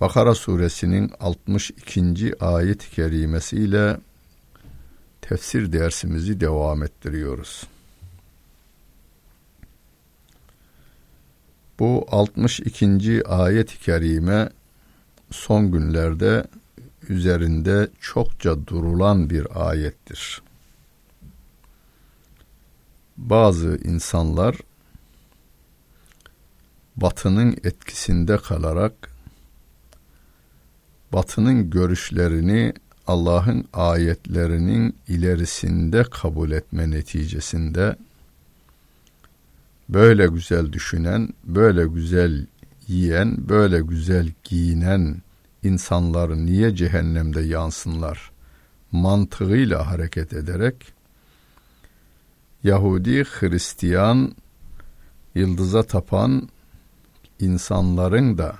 Bakara suresinin 62. ayet-i kerimesiyle tefsir dersimizi devam ettiriyoruz. Bu 62. ayet-i kerime son günlerde üzerinde çokça durulan bir ayettir. Bazı insanlar batının etkisinde kalarak batının görüşlerini Allah'ın ayetlerinin ilerisinde kabul etme neticesinde böyle güzel düşünen, böyle güzel yiyen, böyle güzel giyinen insanlar niye cehennemde yansınlar mantığıyla hareket ederek Yahudi, Hristiyan, yıldıza tapan insanların da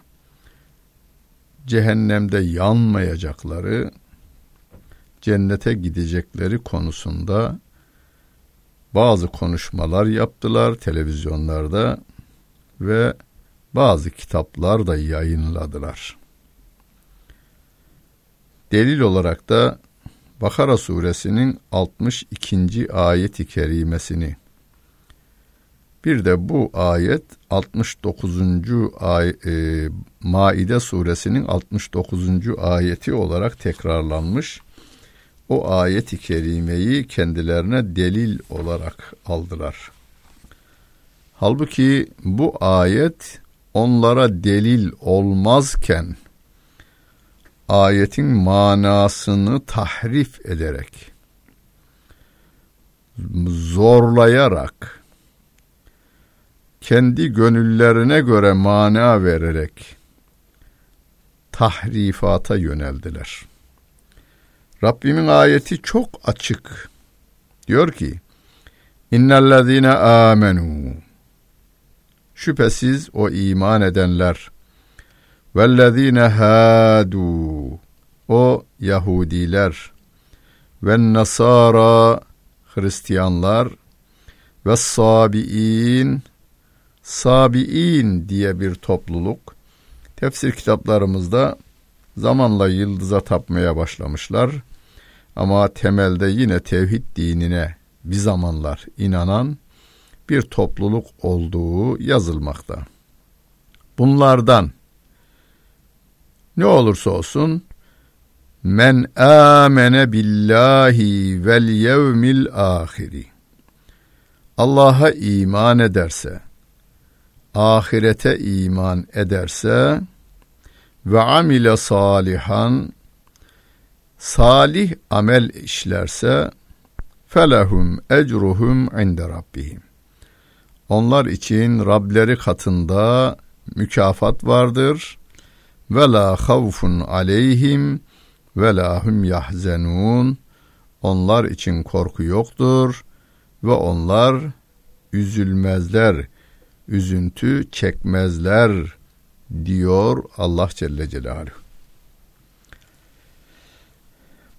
cehennemde yanmayacakları, cennete gidecekleri konusunda bazı konuşmalar yaptılar televizyonlarda ve bazı kitaplar da yayınladılar. Delil olarak da Bakara suresinin 62. ayeti kerimesini bir de bu ayet 69. Ay, e, Maide suresinin 69. ayeti olarak tekrarlanmış. O ayeti kerimeyi kendilerine delil olarak aldılar. Halbuki bu ayet onlara delil olmazken ayetin manasını tahrif ederek zorlayarak kendi gönüllerine göre mana vererek tahrifata yöneldiler. Rabbimin ayeti çok açık. Diyor ki: İnnellezîne âmenû Şüphesiz o iman edenler vellezîne hâdû o Yahudiler ve Hristiyanlar ve Sabi'in diye bir topluluk tefsir kitaplarımızda zamanla yıldıza tapmaya başlamışlar. Ama temelde yine tevhid dinine bir zamanlar inanan bir topluluk olduğu yazılmakta. Bunlardan ne olursa olsun men amene billahi vel yevmil ahiri Allah'a iman ederse ahirete iman ederse ve amile salihan salih amel işlerse felehum ecruhum inde rabbihim. Onlar için Rableri katında mükafat vardır. Ve la havfun aleyhim ve la hum yahzenun. Onlar için korku yoktur ve onlar üzülmezler üzüntü çekmezler diyor Allah Celle Celaluhu.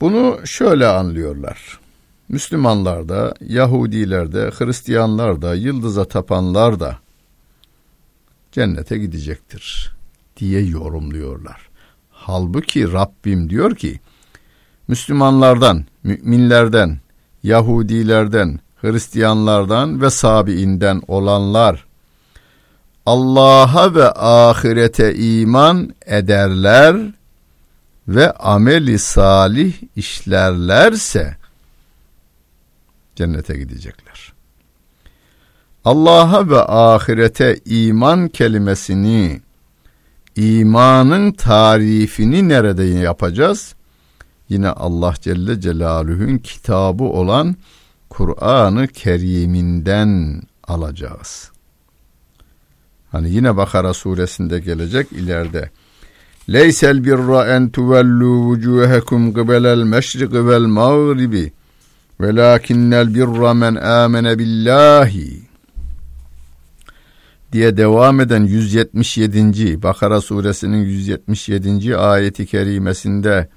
Bunu şöyle anlıyorlar. Müslümanlar da, Yahudiler de, Hristiyanlar da, yıldıza tapanlar da cennete gidecektir diye yorumluyorlar. Halbuki Rabbim diyor ki Müslümanlardan, müminlerden, Yahudilerden, Hristiyanlardan ve Sabiinden olanlar Allah'a ve ahirete iman ederler ve ameli salih işlerlerse cennete gidecekler. Allah'a ve ahirete iman kelimesini imanın tarifini nerede yapacağız? Yine Allah Celle Celaluhu'nun kitabı olan Kur'an-ı Kerim'inden alacağız. Hani yine Bakara suresinde gelecek ileride. Leysel birra en tuvellu vucuhekum qibelel meşriqi vel mağribi velakinnel birra men amene billahi diye devam eden 177. Bakara suresinin 177. ayeti kerimesinde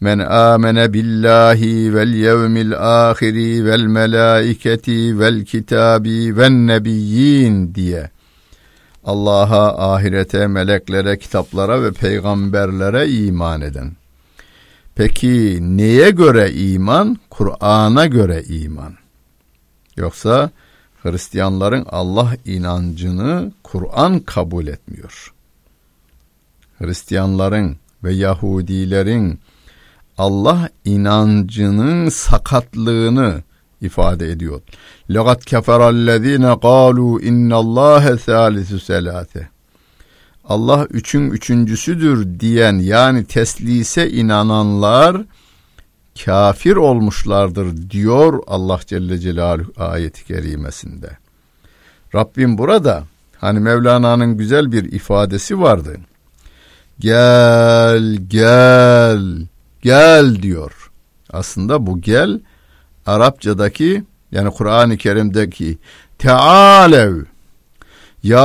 Men amene billahi vel yevmil ahiri vel melaiketi vel kitabi ven nebiyyin diye Allah'a, ahirete, meleklere, kitaplara ve peygamberlere iman eden. Peki neye göre iman? Kur'an'a göre iman. Yoksa Hristiyanların Allah inancını Kur'an kabul etmiyor. Hristiyanların ve Yahudilerin Allah inancının sakatlığını ifade ediyor. Lekat keferallezine kalu innallâhe sâlisu selâse. Allah üçün üçüncüsüdür diyen yani teslise inananlar kafir olmuşlardır diyor Allah Celle Celaluhu ayeti kerimesinde. Rabbim burada hani Mevlana'nın güzel bir ifadesi vardı. Gel, gel, gel diyor. Aslında bu gel Arapçadaki yani Kur'an-ı Kerim'deki Tealev. Ya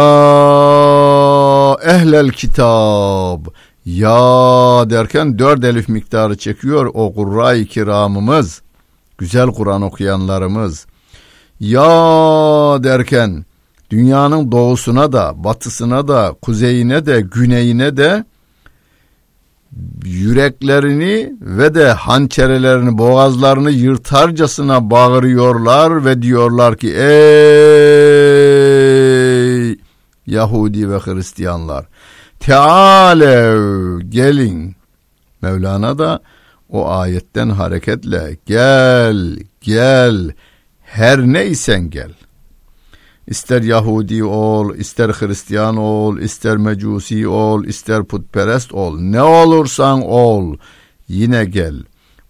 ehlel kitab. Ya derken dört elif miktarı çekiyor o kurra-i kiramımız güzel Kur'an okuyanlarımız. Ya derken dünyanın doğusuna da batısına da kuzeyine de güneyine de yüreklerini ve de hançerelerini boğazlarını yırtarcasına bağırıyorlar ve diyorlar ki ey Yahudi ve Hristiyanlar Tealev gelin. Mevlana da o ayetten hareketle gel gel her neysen gel İster Yahudi ol, ister Hristiyan ol, ister Mecusi ol, ister putperest ol, ne olursan ol, yine gel.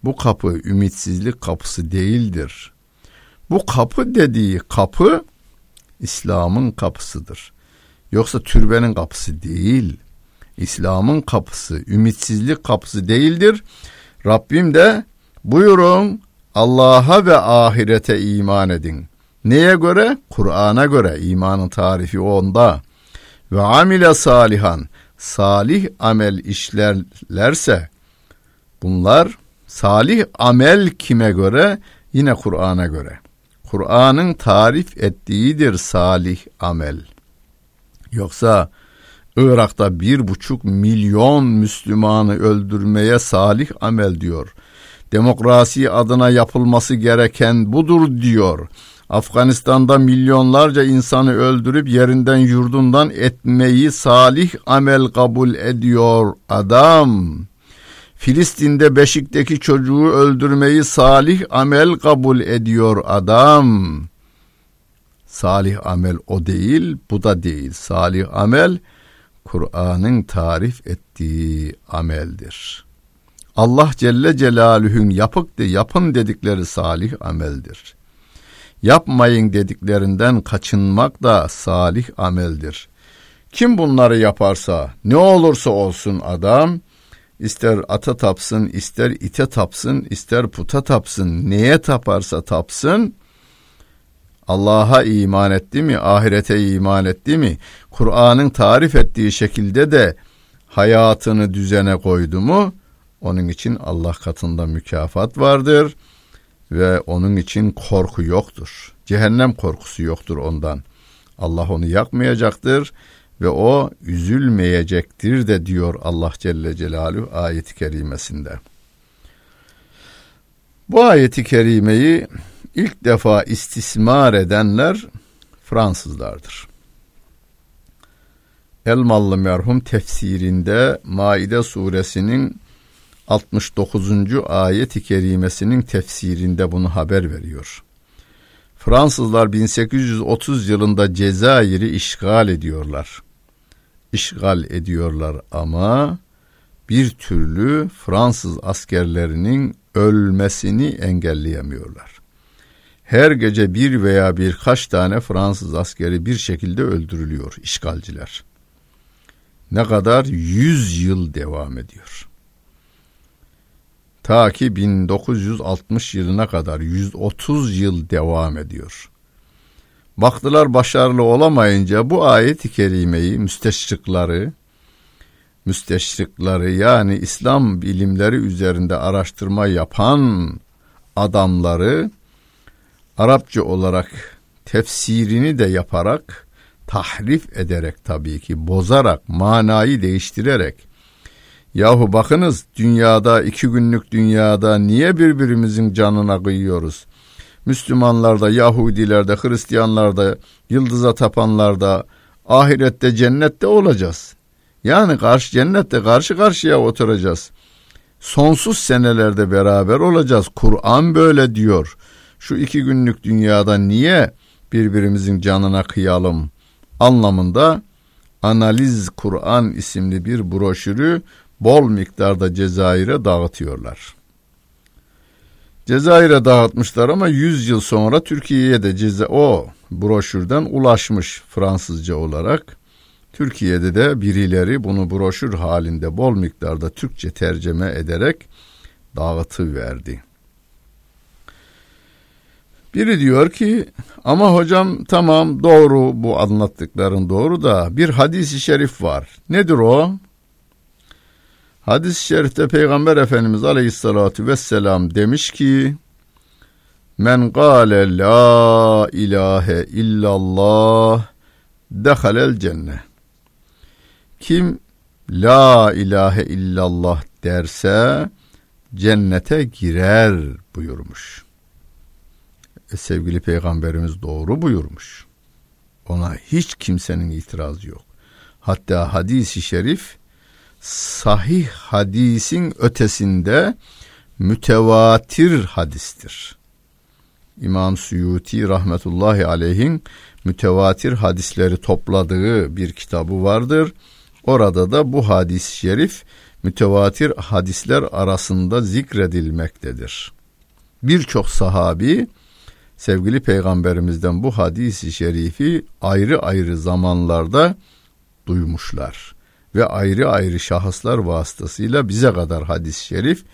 Bu kapı ümitsizlik kapısı değildir. Bu kapı dediği kapı İslam'ın kapısıdır. Yoksa türbenin kapısı değil. İslam'ın kapısı, ümitsizlik kapısı değildir. Rabbim de buyurun Allah'a ve ahirete iman edin. Neye göre? Kur'an'a göre imanın tarifi onda. Ve amile salihan salih amel işlerlerse bunlar salih amel kime göre? Yine Kur'an'a göre. Kur'an'ın tarif ettiğidir salih amel. Yoksa Irak'ta bir buçuk milyon Müslümanı öldürmeye salih amel diyor. Demokrasi adına yapılması gereken budur diyor. Afganistan'da milyonlarca insanı öldürüp yerinden yurdundan etmeyi salih amel kabul ediyor adam. Filistin'de Beşik'teki çocuğu öldürmeyi salih amel kabul ediyor adam. Salih amel o değil, bu da değil. Salih amel Kur'an'ın tarif ettiği ameldir. Allah Celle Celaluhu'nun yapık de yapın dedikleri salih ameldir. Yapmayın dediklerinden kaçınmak da salih ameldir. Kim bunları yaparsa ne olursa olsun adam ister ata tapsın, ister ite tapsın, ister puta tapsın, neye taparsa tapsın Allah'a iman etti mi, ahirete iman etti mi, Kur'an'ın tarif ettiği şekilde de hayatını düzene koydu mu, onun için Allah katında mükafat vardır.'' Ve onun için korku yoktur. Cehennem korkusu yoktur ondan. Allah onu yakmayacaktır ve o üzülmeyecektir de diyor Allah Celle Celaluhu ayeti kerimesinde. Bu ayeti kerimeyi ilk defa istismar edenler Fransızlardır. Elmalı merhum tefsirinde Maide suresinin 69. ayet-i kerimesinin tefsirinde bunu haber veriyor. Fransızlar 1830 yılında Cezayir'i işgal ediyorlar. İşgal ediyorlar ama bir türlü Fransız askerlerinin ölmesini engelleyemiyorlar. Her gece bir veya birkaç tane Fransız askeri bir şekilde öldürülüyor işgalciler. Ne kadar? 100 yıl devam ediyor. Ta ki 1960 yılına kadar 130 yıl devam ediyor. Baktılar başarılı olamayınca bu ayet-i kerimeyi müsteşrikleri, müsteşrikleri yani İslam bilimleri üzerinde araştırma yapan adamları Arapça olarak tefsirini de yaparak tahrif ederek tabii ki bozarak manayı değiştirerek yahu bakınız dünyada iki günlük dünyada niye birbirimizin canına kıyıyoruz? Müslümanlarda, Yahudilerde, Hristiyanlarda, yıldıza tapanlarda, ahirette, cennette olacağız. Yani karşı cennette karşı karşıya oturacağız. Sonsuz senelerde beraber olacağız. Kur'an böyle diyor. Şu iki günlük dünyada niye birbirimizin canına kıyalım anlamında Analiz Kur'an isimli bir broşürü bol miktarda Cezayir'e dağıtıyorlar. Cezayir'e dağıtmışlar ama 100 yıl sonra Türkiye'ye de ceza o broşürden ulaşmış Fransızca olarak. Türkiye'de de birileri bunu broşür halinde bol miktarda Türkçe tercüme ederek dağıtı verdi. Biri diyor ki ama hocam tamam doğru bu anlattıkların doğru da bir hadis-i şerif var. Nedir o? Hadis-i şerifte Peygamber Efendimiz Aleyhisselatü Vesselam demiş ki Men gâle la ilahe illallah dehalel cennet. Kim la ilahe illallah derse cennete girer buyurmuş. E, sevgili peygamberimiz doğru buyurmuş. Ona hiç kimsenin itirazı yok. Hatta hadisi şerif sahih hadisin ötesinde mütevatir hadistir. İmam Suyuti rahmetullahi aleyhin mütevatir hadisleri topladığı bir kitabı vardır. Orada da bu hadis-i şerif mütevatir hadisler arasında zikredilmektedir. Birçok sahabi sevgili peygamberimizden bu hadisi şerifi ayrı ayrı zamanlarda duymuşlar ve ayrı ayrı şahıslar vasıtasıyla bize kadar hadis-i şerif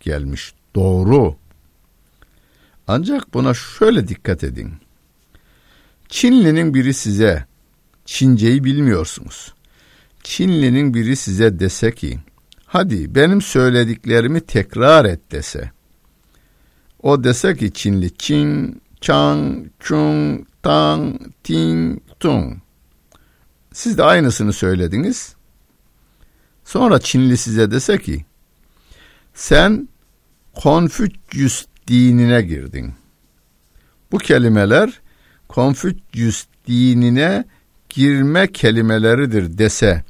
gelmiş. Doğru. Ancak buna şöyle dikkat edin. Çinlinin biri size Çinceyi bilmiyorsunuz. Çinlinin biri size dese ki hadi benim söylediklerimi tekrar et dese. O dese ki Çinli Çin, Çang, Chung, Tang, Ting, Tung. Siz de aynısını söylediniz. Sonra Çinli size dese ki sen Konfüçyüs dinine girdin. Bu kelimeler Konfüçyüs dinine girme kelimeleridir dese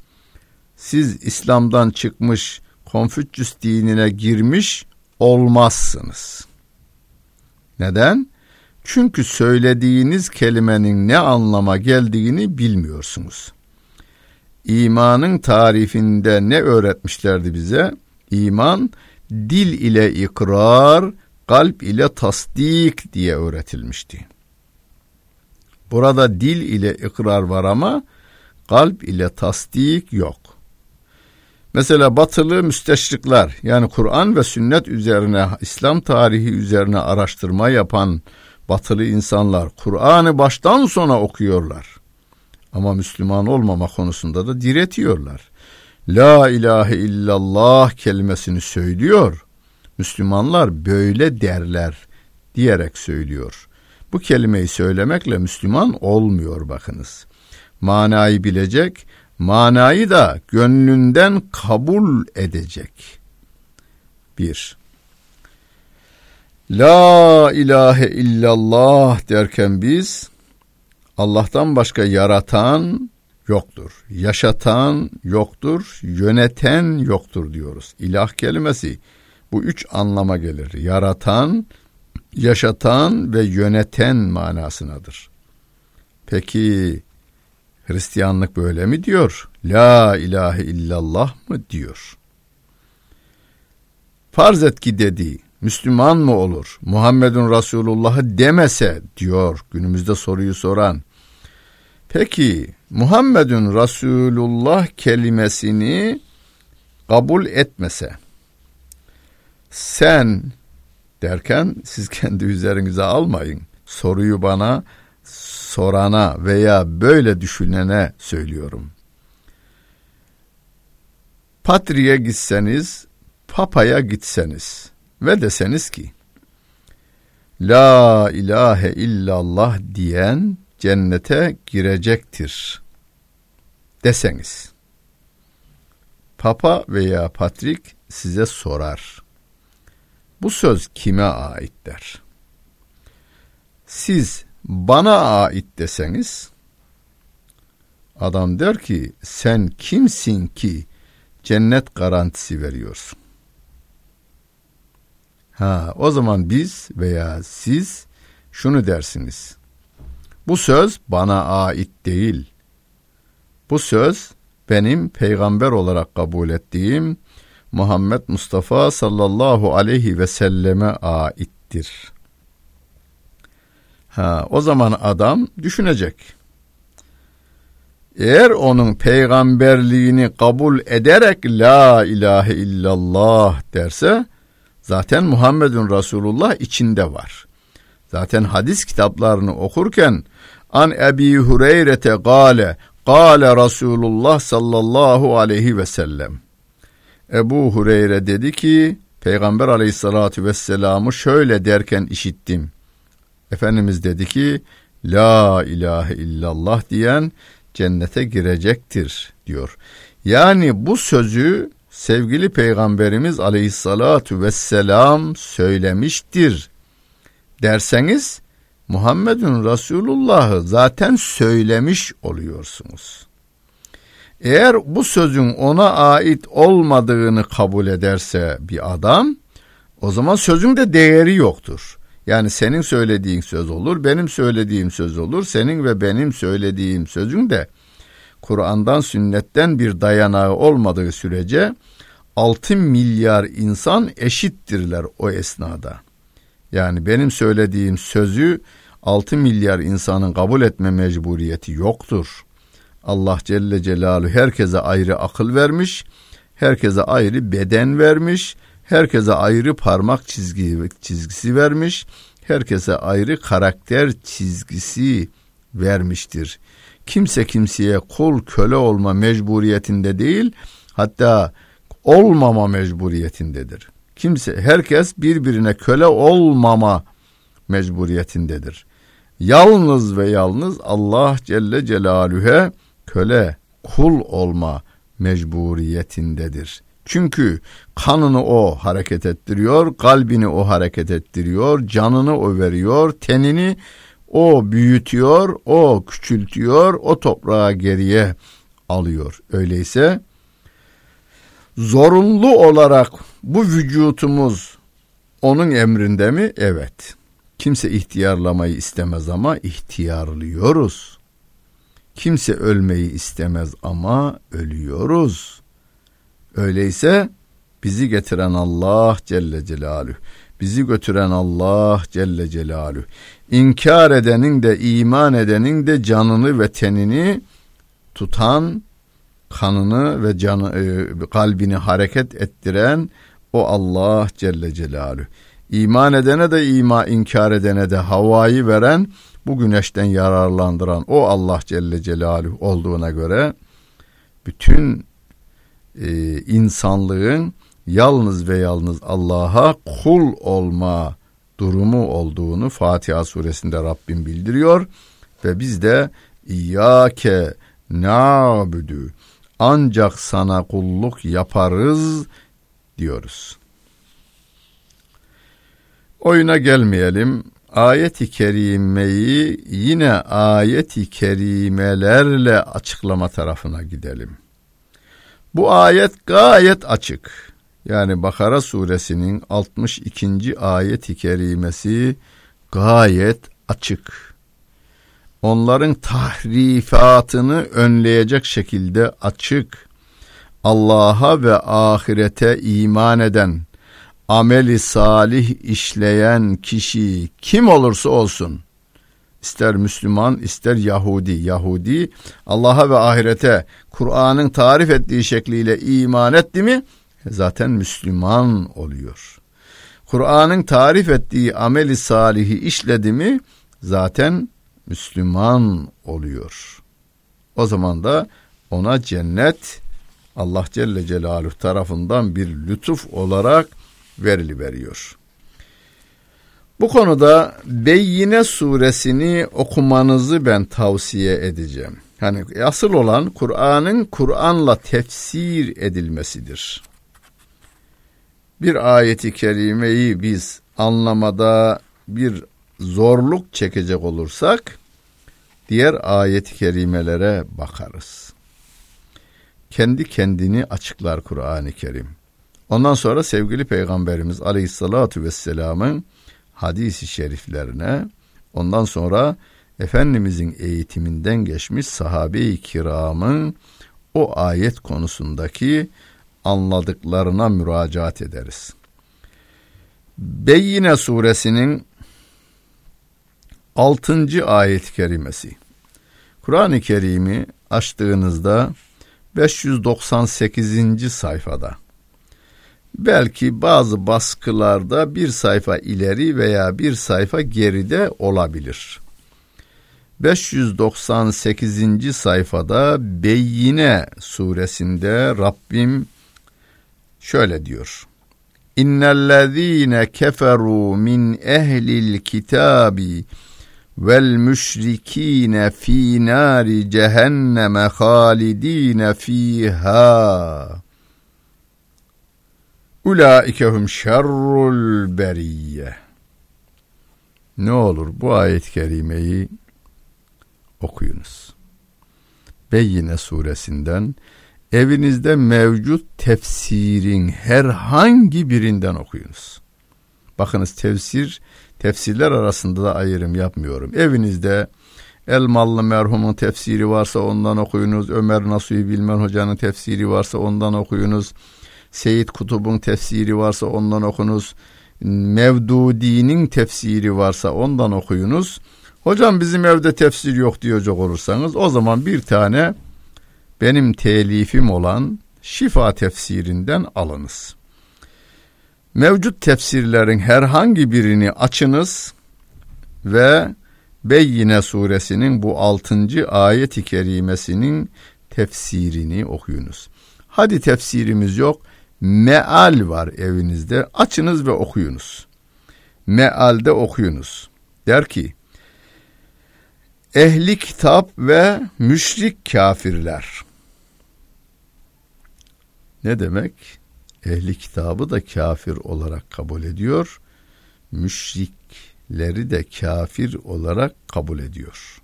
siz İslam'dan çıkmış Konfüçyüs dinine girmiş olmazsınız. Neden? Çünkü söylediğiniz kelimenin ne anlama geldiğini bilmiyorsunuz. İmanın tarifinde ne öğretmişlerdi bize? İman dil ile ikrar, kalp ile tasdik diye öğretilmişti. Burada dil ile ikrar var ama kalp ile tasdik yok. Mesela batılı müsteşrikler yani Kur'an ve sünnet üzerine İslam tarihi üzerine araştırma yapan batılı insanlar Kur'an'ı baştan sona okuyorlar. Ama Müslüman olmama konusunda da diretiyorlar. La ilahe illallah kelimesini söylüyor. Müslümanlar böyle derler diyerek söylüyor. Bu kelimeyi söylemekle Müslüman olmuyor bakınız. Manayı bilecek, manayı da gönlünden kabul edecek. Bir. La ilahe illallah derken biz Allah'tan başka yaratan yoktur. Yaşatan yoktur, yöneten yoktur diyoruz. İlah kelimesi bu üç anlama gelir. Yaratan, yaşatan ve yöneten manasınadır. Peki Hristiyanlık böyle mi diyor? La ilahe illallah mı diyor? Farz et ki dedi, Müslüman mı olur? Muhammedun Resulullah'ı demese diyor günümüzde soruyu soran. Peki Muhammedun Resulullah kelimesini kabul etmese, sen derken siz kendi üzerinize almayın. Soruyu bana sorana veya böyle düşünene söylüyorum. Patri'ye gitseniz, Papa'ya gitseniz ve deseniz ki, La ilahe illallah diyen cennete girecektir deseniz. Papa veya Patrik size sorar. Bu söz kime ait der. Siz bana ait deseniz adam der ki sen kimsin ki cennet garantisi veriyorsun. Ha, o zaman biz veya siz şunu dersiniz. Bu söz bana ait değil. Bu söz benim peygamber olarak kabul ettiğim Muhammed Mustafa sallallahu aleyhi ve selleme aittir. Ha, o zaman adam düşünecek. Eğer onun peygamberliğini kabul ederek la ilahe illallah derse zaten Muhammedun Resulullah içinde var. Zaten hadis kitaplarını okurken an Ebi Hureyre'te gale gale Resulullah sallallahu aleyhi ve sellem Ebu Hureyre dedi ki Peygamber aleyhissalatü vesselam'ı şöyle derken işittim. Efendimiz dedi ki La ilahe illallah diyen cennete girecektir diyor. Yani bu sözü sevgili peygamberimiz aleyhissalatu vesselam söylemiştir derseniz Muhammedun Resulullah'ı zaten söylemiş oluyorsunuz. Eğer bu sözün ona ait olmadığını kabul ederse bir adam o zaman sözün de değeri yoktur. Yani senin söylediğin söz olur, benim söylediğim söz olur, senin ve benim söylediğim sözün de Kur'an'dan sünnetten bir dayanağı olmadığı sürece 6 milyar insan eşittirler o esnada. Yani benim söylediğim sözü 6 milyar insanın kabul etme mecburiyeti yoktur. Allah Celle Celaluhu herkese ayrı akıl vermiş, herkese ayrı beden vermiş, herkese ayrı parmak çizgi çizgisi vermiş, herkese ayrı karakter çizgisi vermiştir. Kimse kimseye kul köle olma mecburiyetinde değil, hatta olmama mecburiyetindedir. Kimse herkes birbirine köle olmama mecburiyetindedir. Yalnız ve yalnız Allah Celle Celaluhu'ya köle, kul olma mecburiyetindedir. Çünkü kanını o hareket ettiriyor, kalbini o hareket ettiriyor, canını o veriyor, tenini o büyütüyor, o küçültüyor, o toprağa geriye alıyor. Öyleyse zorunlu olarak bu vücutumuz onun emrinde mi? Evet. Kimse ihtiyarlamayı istemez ama ihtiyarlıyoruz. Kimse ölmeyi istemez ama ölüyoruz. Öyleyse bizi getiren Allah Celle Celaluhu, bizi götüren Allah Celle Celaluhu, inkar edenin de iman edenin de canını ve tenini tutan, kanını ve canı, e, kalbini hareket ettiren o Allah Celle Celaluhu. İman edene de ima inkar edene de havayı veren bu güneşten yararlandıran o Allah Celle Celaluhu olduğuna göre bütün e, insanlığın yalnız ve yalnız Allah'a kul olma durumu olduğunu Fatiha suresinde Rabbim bildiriyor ve biz de İyyâke na'budu ancak sana kulluk yaparız diyoruz. Oyuna gelmeyelim. Ayet-i kerimeyi yine ayet-i kerimelerle açıklama tarafına gidelim. Bu ayet gayet açık. Yani Bakara suresinin 62. ayet-i kerimesi gayet açık. Onların tahrifatını önleyecek şekilde açık. Allah'a ve ahirete iman eden, ameli salih işleyen kişi kim olursa olsun, ister Müslüman, ister Yahudi. Yahudi Allah'a ve ahirete Kur'an'ın tarif ettiği şekliyle iman etti mi zaten Müslüman oluyor. Kur'an'ın tarif ettiği ameli salihi işledi mi zaten Müslüman oluyor. O zaman da ona cennet Allah Celle Celaluhu tarafından bir lütuf olarak verili veriyor. Bu konuda Beyyine suresini okumanızı ben tavsiye edeceğim. Yani asıl olan Kur'an'ın Kur'an'la tefsir edilmesidir. Bir ayeti kerimeyi biz anlamada bir zorluk çekecek olursak diğer ayet-i kerimelere bakarız. Kendi kendini açıklar Kur'an-ı Kerim. Ondan sonra sevgili Peygamberimiz Aleyhisselatü Vesselam'ın hadisi şeriflerine, ondan sonra Efendimizin eğitiminden geçmiş sahabe-i kiramın o ayet konusundaki anladıklarına müracaat ederiz. Beyyine suresinin 6. ayet-i kerimesi. Kur'an-ı Kerim'i açtığınızda 598. sayfada belki bazı baskılarda bir sayfa ileri veya bir sayfa geride olabilir. 598. sayfada Beyyine suresinde Rabbim şöyle diyor. İnnellezîne keferû min ehlil kitâbi vel müşrikîne fî nâri cehenneme halidîne fîhâ. Ulaikehum şerrul beriyye. Ne olur bu ayet-i kerimeyi okuyunuz. Beyyine suresinden evinizde mevcut tefsirin herhangi birinden okuyunuz. Bakınız tefsir, tefsirler arasında da ayrım yapmıyorum. Evinizde Elmalı merhumun tefsiri varsa ondan okuyunuz. Ömer Nasuhi Bilmen Hoca'nın tefsiri varsa ondan okuyunuz. Seyit Kutub'un tefsiri varsa ondan okunuz. Mevdudi'nin tefsiri varsa ondan okuyunuz. Hocam bizim evde tefsir yok diyecek olursanız o zaman bir tane benim telifim olan şifa tefsirinden alınız. Mevcut tefsirlerin herhangi birini açınız ve Beyyine suresinin bu altıncı ayet-i kerimesinin tefsirini okuyunuz. Hadi tefsirimiz yok, meal var evinizde. Açınız ve okuyunuz. Mealde okuyunuz. Der ki, ehli kitap ve müşrik kafirler. Ne demek? Ehli kitabı da kafir olarak kabul ediyor. Müşrikleri de kafir olarak kabul ediyor.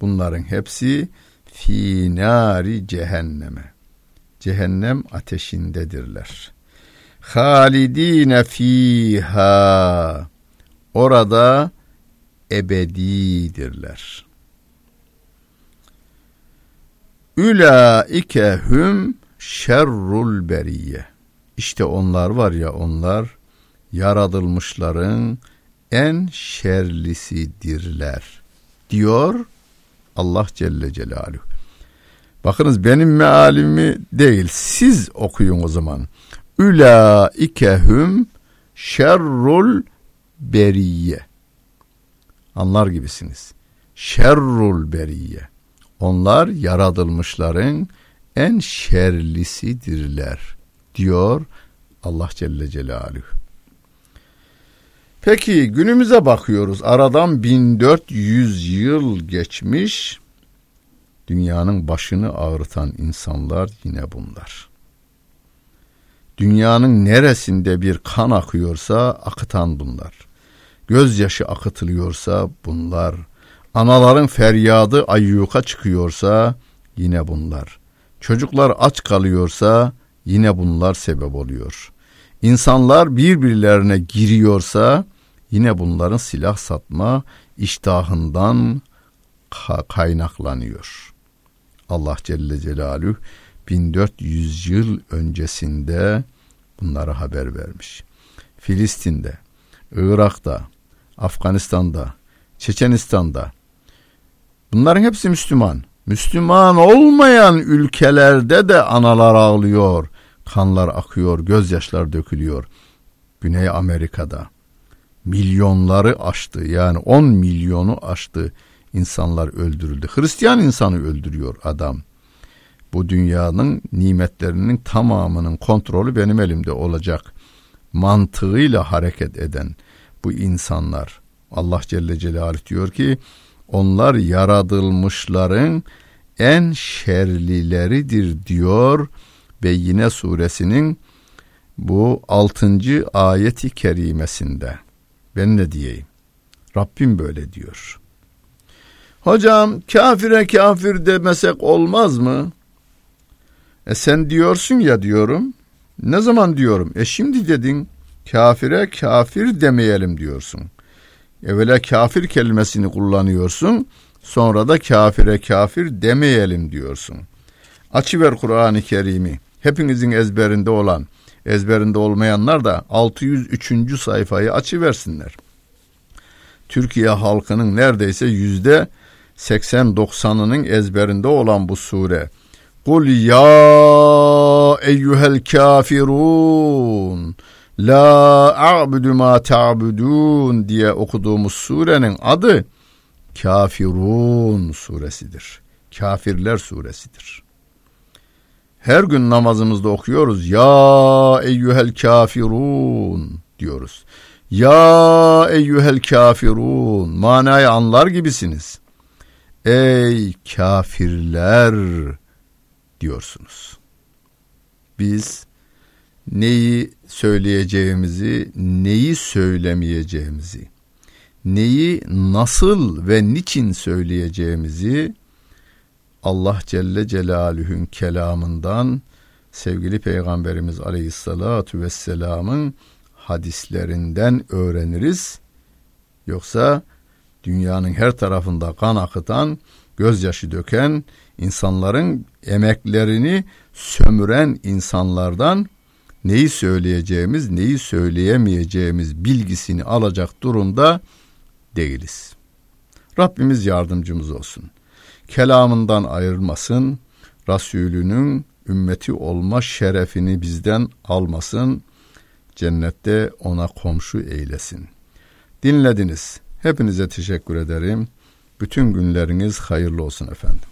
Bunların hepsi finari cehenneme. Cehennem ateşindedirler. Halidine fiha. Orada ebedidirler. Ülaike hüm şerrul beriye. İşte onlar var ya onlar yaratılmışların en şerlisidirler diyor Allah Celle Celaluhu. Bakınız benim mealimi değil siz okuyun o zaman. Ülaike hüm şerrul beriye. Anlar gibisiniz. Şerrul beriye. Onlar yaratılmışların en şerlisidirler diyor Allah Celle Celaluhu. Peki günümüze bakıyoruz. Aradan 1400 yıl geçmiş. Dünyanın başını ağrıtan insanlar yine bunlar. Dünyanın neresinde bir kan akıyorsa akıtan bunlar. Gözyaşı akıtılıyorsa bunlar. Anaların feryadı ayyuka çıkıyorsa yine bunlar. Çocuklar aç kalıyorsa yine bunlar sebep oluyor. İnsanlar birbirlerine giriyorsa yine bunların silah satma iştahından kaynaklanıyor. Allah Celle Celaluhu 1400 yıl öncesinde bunları haber vermiş. Filistin'de, Irak'ta, Afganistan'da, Çeçenistan'da. Bunların hepsi Müslüman. Müslüman olmayan ülkelerde de analar ağlıyor, kanlar akıyor, gözyaşlar dökülüyor. Güney Amerika'da milyonları aştı yani 10 milyonu aştı insanlar öldürüldü. Hristiyan insanı öldürüyor adam. Bu dünyanın nimetlerinin tamamının kontrolü benim elimde olacak mantığıyla hareket eden bu insanlar Allah Celle Celaluhu diyor ki onlar yaratılmışların en şerlileridir diyor ve yine suresinin bu altıncı ayeti kerimesinde. Ben ne diyeyim? Rabbim böyle diyor. Hocam kafire kafir demesek olmaz mı? E sen diyorsun ya diyorum. Ne zaman diyorum? E şimdi dedin kafire kafir demeyelim diyorsun. Evvela kafir kelimesini kullanıyorsun. Sonra da kafire kafir demeyelim diyorsun. Açıver Kur'an-ı Kerim'i. Hepinizin ezberinde olan, ezberinde olmayanlar da 603. sayfayı açıversinler. Türkiye halkının neredeyse yüzde 80-90'ının ezberinde olan bu sure. Kul ya eyyuhel kafirun La a'budu ma ta'budun diye okuduğumuz surenin adı Kafirun suresidir. Kafirler suresidir. Her gün namazımızda okuyoruz. Ya eyyuhel kafirun diyoruz. Ya eyyuhel kafirun manayı anlar gibisiniz. Ey kafirler diyorsunuz. Biz neyi söyleyeceğimizi, neyi söylemeyeceğimizi, neyi nasıl ve niçin söyleyeceğimizi Allah Celle Celaluhu'nun kelamından sevgili Peygamberimiz Aleyhissalatu vesselamın hadislerinden öğreniriz. Yoksa dünyanın her tarafında kan akıtan, gözyaşı döken, insanların emeklerini sömüren insanlardan neyi söyleyeceğimiz, neyi söyleyemeyeceğimiz bilgisini alacak durumda değiliz. Rabbimiz yardımcımız olsun. Kelamından ayrılmasın, Resulünün ümmeti olma şerefini bizden almasın, cennette ona komşu eylesin. Dinlediniz. Hepinize teşekkür ederim. Bütün günleriniz hayırlı olsun efendim.